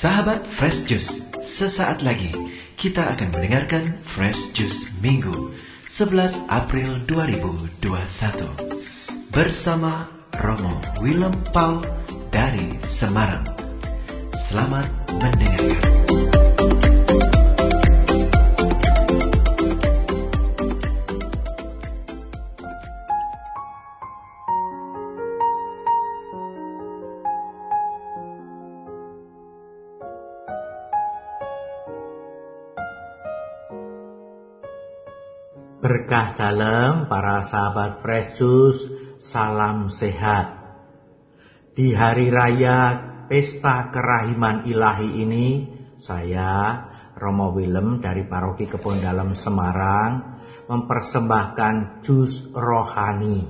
Sahabat Fresh Juice, sesaat lagi kita akan mendengarkan Fresh Juice Minggu 11 April 2021 bersama Romo Willem Paul dari Semarang. Selamat mendengarkan. Berkah dalam para sahabat Juice, salam sehat. Di hari raya Pesta Kerahiman Ilahi ini, saya, Romo Willem dari Paroki Kebon Dalam Semarang, mempersembahkan jus rohani.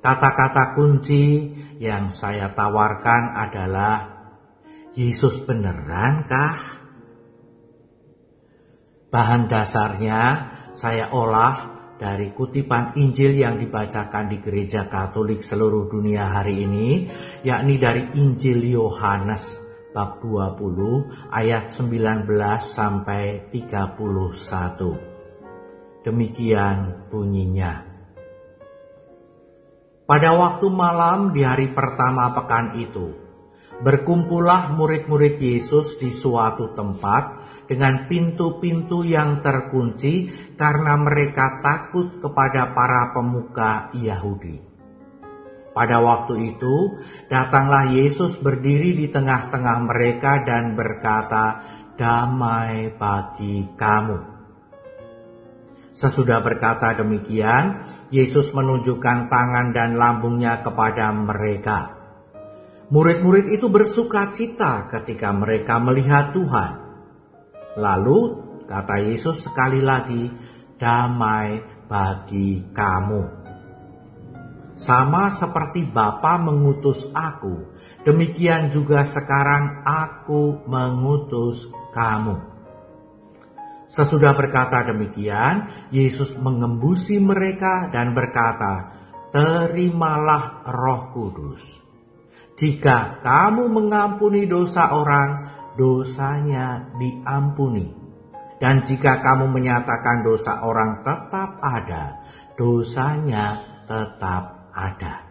Kata-kata kunci yang saya tawarkan adalah, Yesus beneran kah? Bahan dasarnya saya olah dari kutipan Injil yang dibacakan di gereja Katolik seluruh dunia hari ini, yakni dari Injil Yohanes bab 20 ayat 19 sampai 31. Demikian bunyinya. Pada waktu malam di hari pertama pekan itu, berkumpullah murid-murid Yesus di suatu tempat dengan pintu-pintu yang terkunci karena mereka takut kepada para pemuka Yahudi. Pada waktu itu, datanglah Yesus berdiri di tengah-tengah mereka dan berkata, "Damai bagi kamu." Sesudah berkata demikian, Yesus menunjukkan tangan dan lambungnya kepada mereka. Murid-murid itu bersuka cita ketika mereka melihat Tuhan. Lalu kata Yesus sekali lagi, damai bagi kamu. Sama seperti Bapa mengutus aku, demikian juga sekarang aku mengutus kamu. Sesudah berkata demikian, Yesus mengembusi mereka dan berkata, Terimalah roh kudus. Jika kamu mengampuni dosa orang, dosanya diampuni. Dan jika kamu menyatakan dosa orang tetap ada, dosanya tetap ada.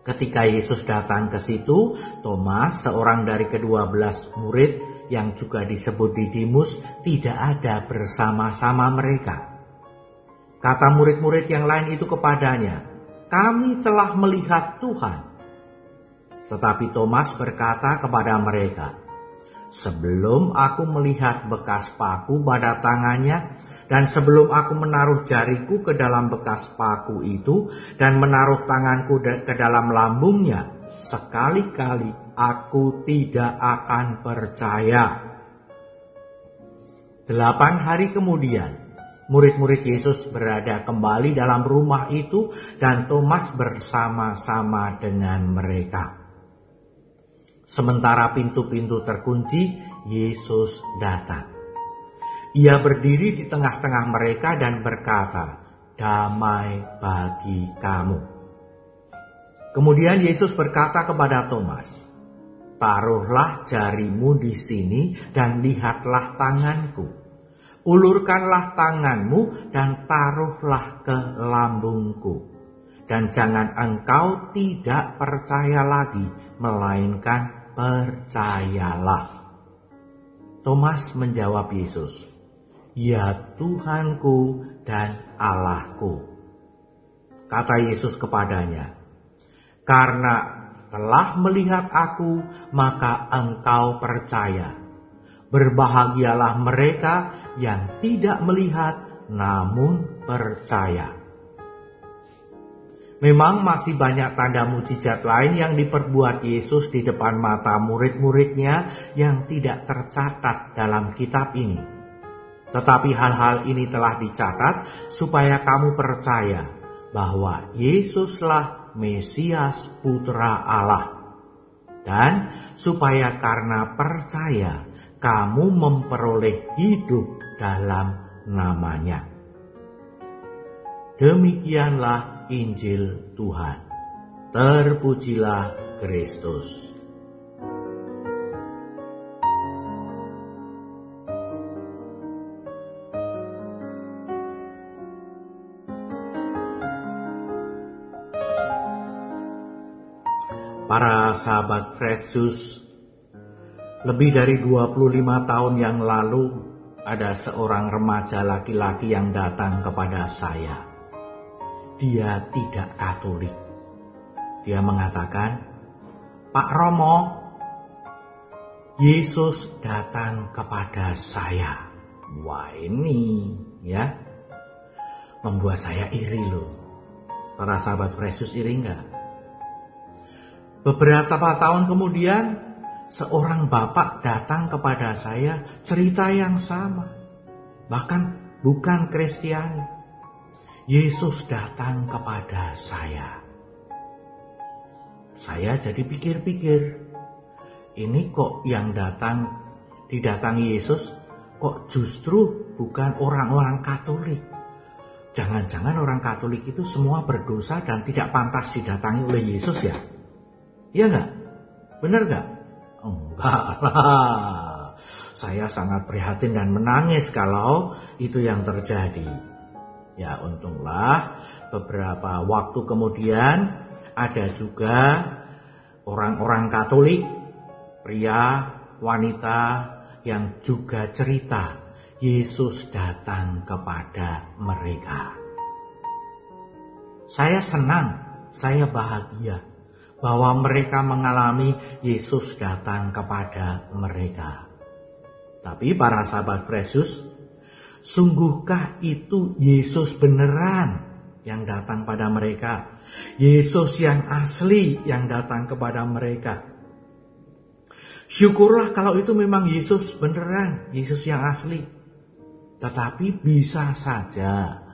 Ketika Yesus datang ke situ, Thomas, seorang dari kedua belas murid yang juga disebut Didimus, tidak ada bersama-sama mereka. Kata murid-murid yang lain itu kepadanya, kami telah melihat Tuhan. Tetapi Thomas berkata kepada mereka, Sebelum aku melihat bekas paku pada tangannya, dan sebelum aku menaruh jariku ke dalam bekas paku itu, dan menaruh tanganku ke dalam lambungnya, sekali-kali aku tidak akan percaya. Delapan hari kemudian, murid-murid Yesus berada kembali dalam rumah itu, dan Thomas bersama-sama dengan mereka. Sementara pintu-pintu terkunci, Yesus datang. Ia berdiri di tengah-tengah mereka dan berkata, "Damai bagi kamu." Kemudian Yesus berkata kepada Thomas, "Taruhlah jarimu di sini dan lihatlah tanganku. Ulurkanlah tanganmu dan taruhlah ke lambungku." Dan jangan engkau tidak percaya lagi, melainkan percayalah. Thomas menjawab Yesus, Ya Tuhanku dan Allahku. Kata Yesus kepadanya, Karena telah melihat aku, maka engkau percaya. Berbahagialah mereka yang tidak melihat, namun percaya. Memang masih banyak tanda mujizat lain yang diperbuat Yesus di depan mata murid-muridnya yang tidak tercatat dalam kitab ini. Tetapi hal-hal ini telah dicatat supaya kamu percaya bahwa Yesuslah Mesias Putra Allah. Dan supaya karena percaya kamu memperoleh hidup dalam namanya. Demikianlah Injil Tuhan. Terpujilah Kristus. para sahabat Kristus, lebih dari 25 tahun yang lalu ada seorang remaja laki-laki yang datang kepada saya. Dia tidak Katolik. Dia mengatakan, "Pak Romo, Yesus datang kepada saya." Wah, ini ya membuat saya iri loh. Para sahabat Yesus iri enggak? Beberapa tahun kemudian, seorang bapak datang kepada saya cerita yang sama. Bahkan bukan Kristiani. Yesus datang kepada saya. Saya jadi pikir-pikir, ini kok yang datang didatangi Yesus kok justru bukan orang-orang Katolik. Jangan-jangan orang Katolik itu semua berdosa dan tidak pantas didatangi oleh Yesus ya? Iya enggak? Benar enggak? Enggak lah. Saya sangat prihatin dan menangis kalau itu yang terjadi. Ya untunglah beberapa waktu kemudian ada juga orang-orang Katolik, pria, wanita yang juga cerita Yesus datang kepada mereka. Saya senang, saya bahagia bahwa mereka mengalami Yesus datang kepada mereka. Tapi para sahabat Yesus, sungguhkah itu Yesus beneran yang datang pada mereka? Yesus yang asli yang datang kepada mereka. Syukurlah kalau itu memang Yesus beneran, Yesus yang asli. Tetapi bisa saja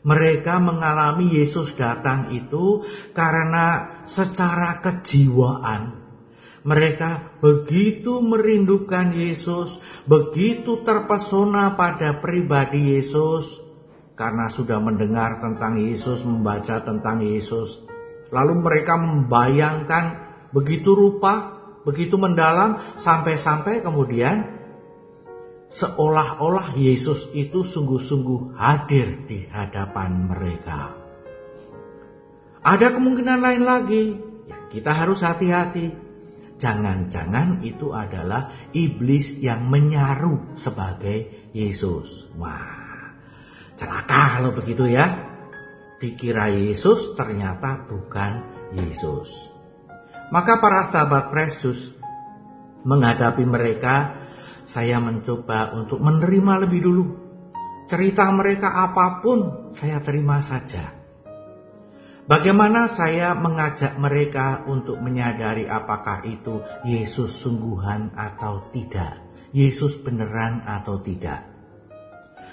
mereka mengalami Yesus datang itu karena secara kejiwaan mereka begitu merindukan Yesus, begitu terpesona pada pribadi Yesus karena sudah mendengar tentang Yesus, membaca tentang Yesus. Lalu mereka membayangkan begitu rupa, begitu mendalam sampai-sampai kemudian seolah-olah Yesus itu sungguh-sungguh hadir di hadapan mereka. Ada kemungkinan lain lagi, ya, kita harus hati-hati. Jangan-jangan itu adalah iblis yang menyaru sebagai Yesus. Wah, celaka kalau begitu ya. Dikira Yesus ternyata bukan Yesus. Maka para sahabat Yesus menghadapi mereka saya mencoba untuk menerima lebih dulu. Cerita mereka apa pun saya terima saja. Bagaimana saya mengajak mereka untuk menyadari apakah itu Yesus sungguhan atau tidak. Yesus beneran atau tidak.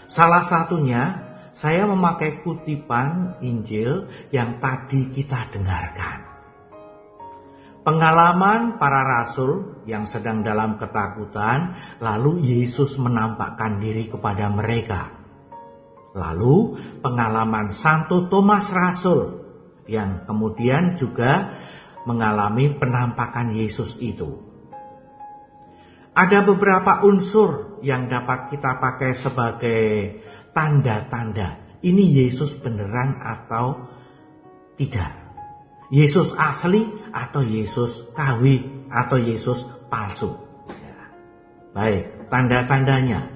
Salah satunya saya memakai kutipan Injil yang tadi kita dengarkan. Pengalaman para rasul yang sedang dalam ketakutan, lalu Yesus menampakkan diri kepada mereka. Lalu pengalaman Santo Thomas Rasul yang kemudian juga mengalami penampakan Yesus itu. Ada beberapa unsur yang dapat kita pakai sebagai tanda-tanda. Ini Yesus beneran atau tidak. Yesus asli atau Yesus KW atau Yesus palsu. Ya. Baik, tanda-tandanya.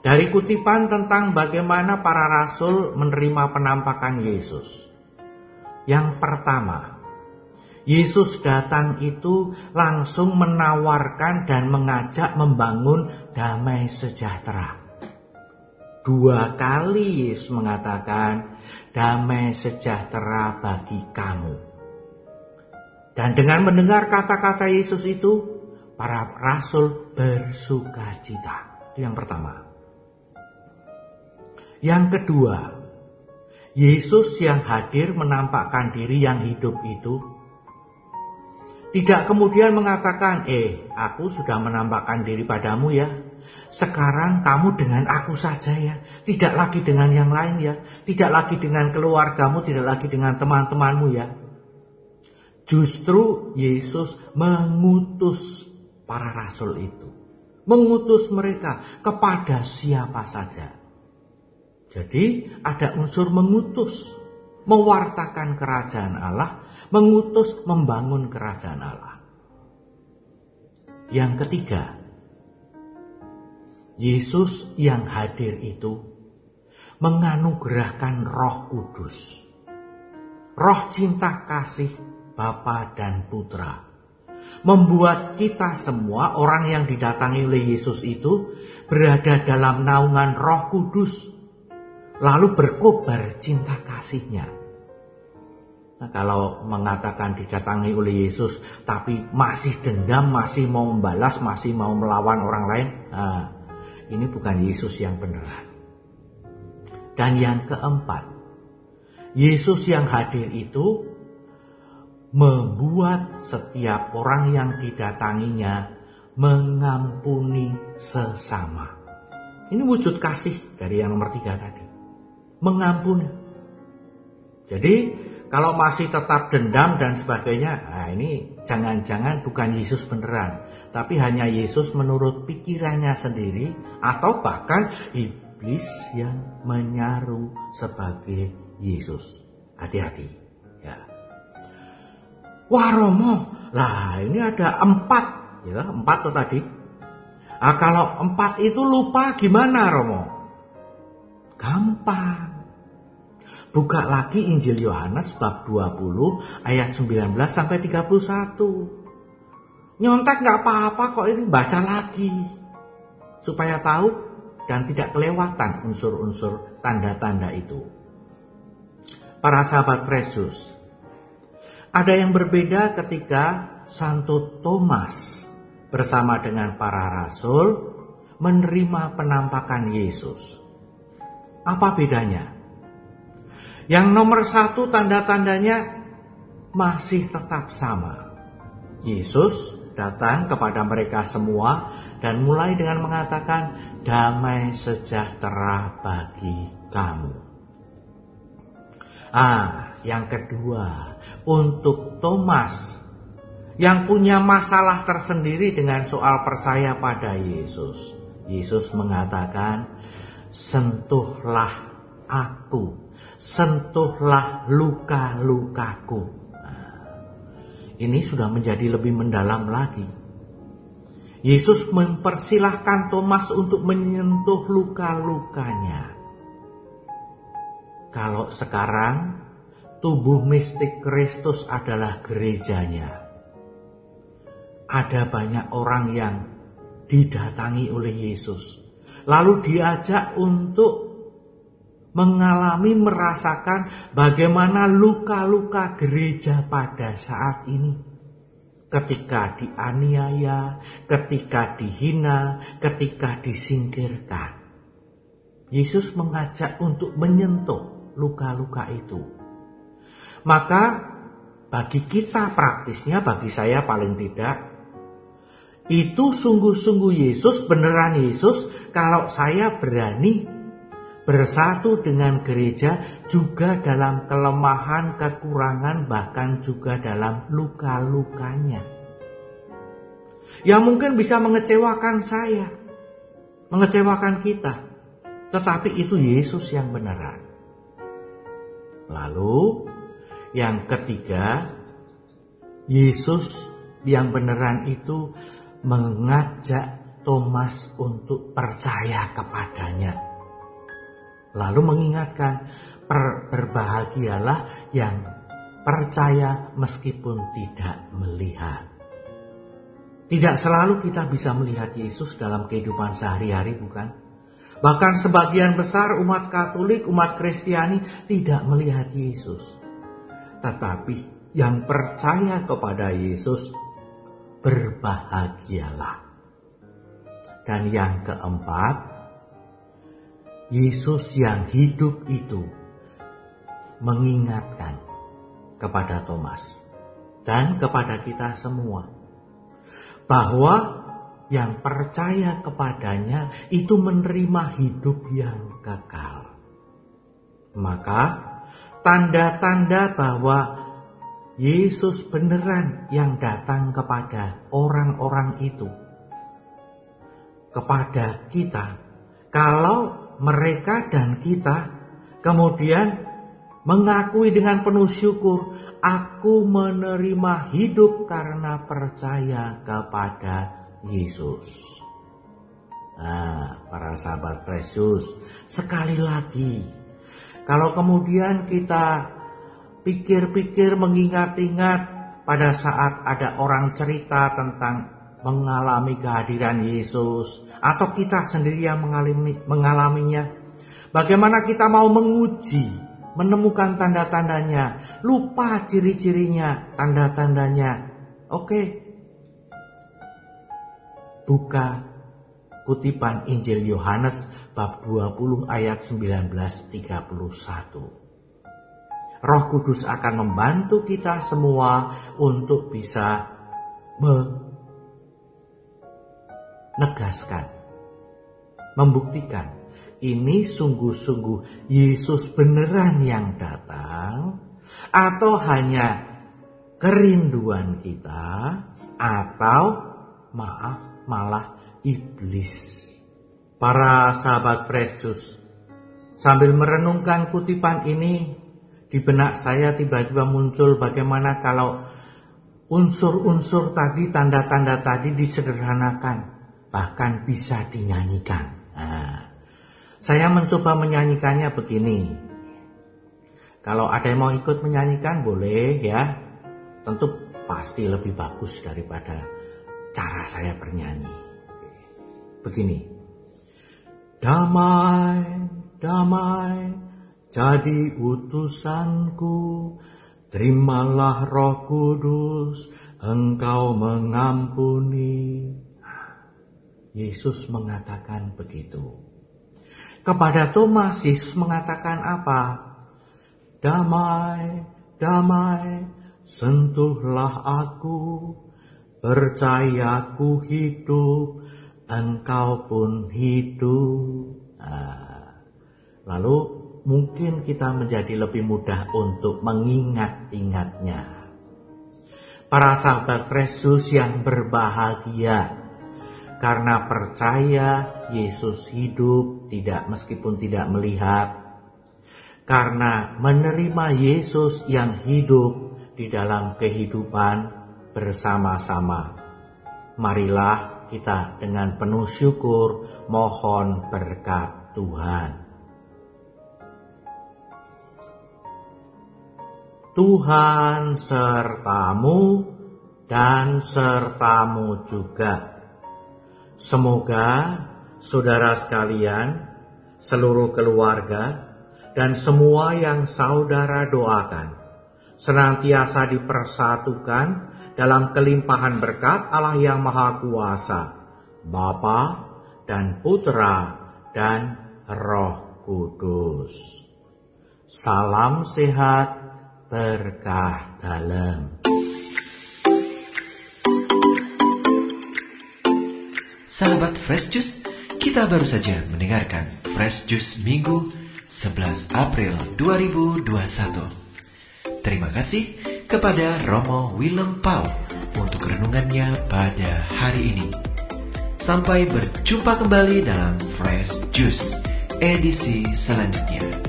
Dari kutipan tentang bagaimana para rasul menerima penampakan Yesus. Yang pertama, Yesus datang itu langsung menawarkan dan mengajak membangun damai sejahtera. Dua kali Yesus mengatakan damai sejahtera bagi kamu. Dan dengan mendengar kata-kata Yesus itu, para rasul bersuka cita. Itu yang pertama. Yang kedua, Yesus yang hadir menampakkan diri yang hidup itu tidak kemudian mengatakan, "Eh, aku sudah menampakkan diri padamu ya. Sekarang kamu dengan aku saja ya. Tidak lagi dengan yang lain ya. Tidak lagi dengan keluargamu, tidak lagi dengan teman-temanmu ya. Justru Yesus mengutus para rasul itu. Mengutus mereka kepada siapa saja. Jadi ada unsur mengutus. Mewartakan kerajaan Allah. mengutus membangun kerajaan Allah. Yang ketiga, Yesus yang hadir itu menganugerahkan Roh Kudus. Roh cinta kasih Bapa dan Putra. Membuat kita semua orang yang didatangi oleh Yesus itu berada dalam naungan Roh Kudus. Lalu berkobar cinta kasihnya. Nah, kalau mengatakan didatangi oleh Yesus tapi masih dendam, masih mau membalas, masih mau melawan orang lain, nah, ini bukan Yesus yang beneran. Dan yang keempat, Yesus yang hadir itu membuat setiap orang yang didatanginya mengampuni sesama. Ini wujud kasih dari yang nomor tiga tadi. Mengampuni. Jadi kalau masih tetap dendam dan sebagainya, nah ini jangan-jangan bukan Yesus beneran. Tapi hanya Yesus menurut pikirannya sendiri atau bahkan iblis yang menyaru sebagai Yesus. Hati-hati. Ya. Wah Romo, lah ini ada empat, ya empat tuh tadi. Nah, kalau empat itu lupa gimana Romo? Gampang. Buka lagi Injil Yohanes bab 20 ayat 19 sampai 31. Nyontek nggak apa-apa kok ini baca lagi. Supaya tahu dan tidak kelewatan unsur-unsur tanda-tanda itu. Para sahabat Yesus, ada yang berbeda ketika Santo Thomas bersama dengan para rasul menerima penampakan Yesus. Apa bedanya? Yang nomor satu tanda-tandanya masih tetap sama. Yesus datang kepada mereka semua dan mulai dengan mengatakan, damai sejahtera bagi kamu. Ah, yang kedua, untuk Thomas yang punya masalah tersendiri dengan soal percaya pada Yesus. Yesus mengatakan, "Sentuhlah aku, sentuhlah luka-lukaku." Nah, ini sudah menjadi lebih mendalam lagi Yesus mempersilahkan Thomas untuk menyentuh luka-lukanya. Kalau sekarang tubuh mistik Kristus adalah gerejanya. Ada banyak orang yang didatangi oleh Yesus. Lalu diajak untuk mengalami merasakan bagaimana luka-luka gereja pada saat ini ketika dianiaya, ketika dihina, ketika disingkirkan. Yesus mengajak untuk menyentuh luka-luka itu. Maka bagi kita praktisnya, bagi saya paling tidak, itu sungguh-sungguh Yesus, beneran Yesus, kalau saya berani bersatu dengan gereja juga dalam kelemahan, kekurangan, bahkan juga dalam luka-lukanya. Yang mungkin bisa mengecewakan saya, mengecewakan kita, tetapi itu Yesus yang beneran. Lalu, yang ketiga, Yesus yang beneran itu mengajak Thomas untuk percaya kepadanya Lalu mengingatkan, per, berbahagialah yang percaya meskipun tidak melihat. Tidak selalu kita bisa melihat Yesus dalam kehidupan sehari-hari, bukan? Bahkan sebagian besar umat Katolik, umat Kristiani tidak melihat Yesus. Tetapi yang percaya kepada Yesus berbahagialah. Dan yang keempat, Yesus yang hidup itu mengingatkan kepada Thomas dan kepada kita semua bahwa yang percaya kepadanya itu menerima hidup yang kekal. Maka tanda-tanda bahwa Yesus beneran yang datang kepada orang-orang itu kepada kita kalau mereka dan kita kemudian mengakui dengan penuh syukur, aku menerima hidup karena percaya kepada Yesus. Nah, para sahabat precious, sekali lagi, kalau kemudian kita pikir-pikir mengingat-ingat pada saat ada orang cerita tentang mengalami kehadiran Yesus, atau kita sendiri yang mengalami, mengalaminya, bagaimana kita mau menguji, menemukan tanda-tandanya, lupa ciri-cirinya, tanda-tandanya. Oke, buka kutipan Injil Yohanes bab 20 ayat 1931. Roh Kudus akan membantu kita semua untuk bisa menegaskan, membuktikan. Ini sungguh-sungguh Yesus beneran yang datang atau hanya kerinduan kita atau maaf malah iblis. Para sahabat Kristus, sambil merenungkan kutipan ini, di benak saya tiba-tiba muncul bagaimana kalau unsur-unsur tadi, tanda-tanda tadi disederhanakan, bahkan bisa dinyanyikan. Nah, saya mencoba menyanyikannya begini. Kalau ada yang mau ikut menyanyikan boleh ya. Tentu pasti lebih bagus daripada cara saya bernyanyi. Begini. Damai, damai, jadi utusanku. Terimalah roh kudus, engkau mengampuni. Yesus mengatakan begitu. Kepada Thomas, Yesus mengatakan apa? Damai, damai, sentuhlah aku, percayaku hidup, engkau pun hidup. Nah, lalu mungkin kita menjadi lebih mudah untuk mengingat-ingatnya. Para sahabat Kristus yang berbahagia karena percaya Yesus hidup tidak meskipun tidak melihat karena menerima Yesus yang hidup di dalam kehidupan bersama-sama. Marilah kita dengan penuh syukur mohon berkat Tuhan. Tuhan sertamu dan sertamu juga. Semoga saudara sekalian, seluruh keluarga, dan semua yang saudara doakan senantiasa dipersatukan dalam kelimpahan berkat Allah yang Maha Kuasa, Bapa dan Putra dan Roh Kudus. Salam sehat, berkah dalam. Sahabat Fresh Juice, kita baru saja mendengarkan Fresh Juice Minggu 11 April 2021. Terima kasih kepada Romo Willem Pau untuk renungannya pada hari ini. Sampai berjumpa kembali dalam Fresh Juice edisi selanjutnya.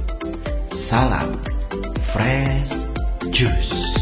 Salam Fresh Juice.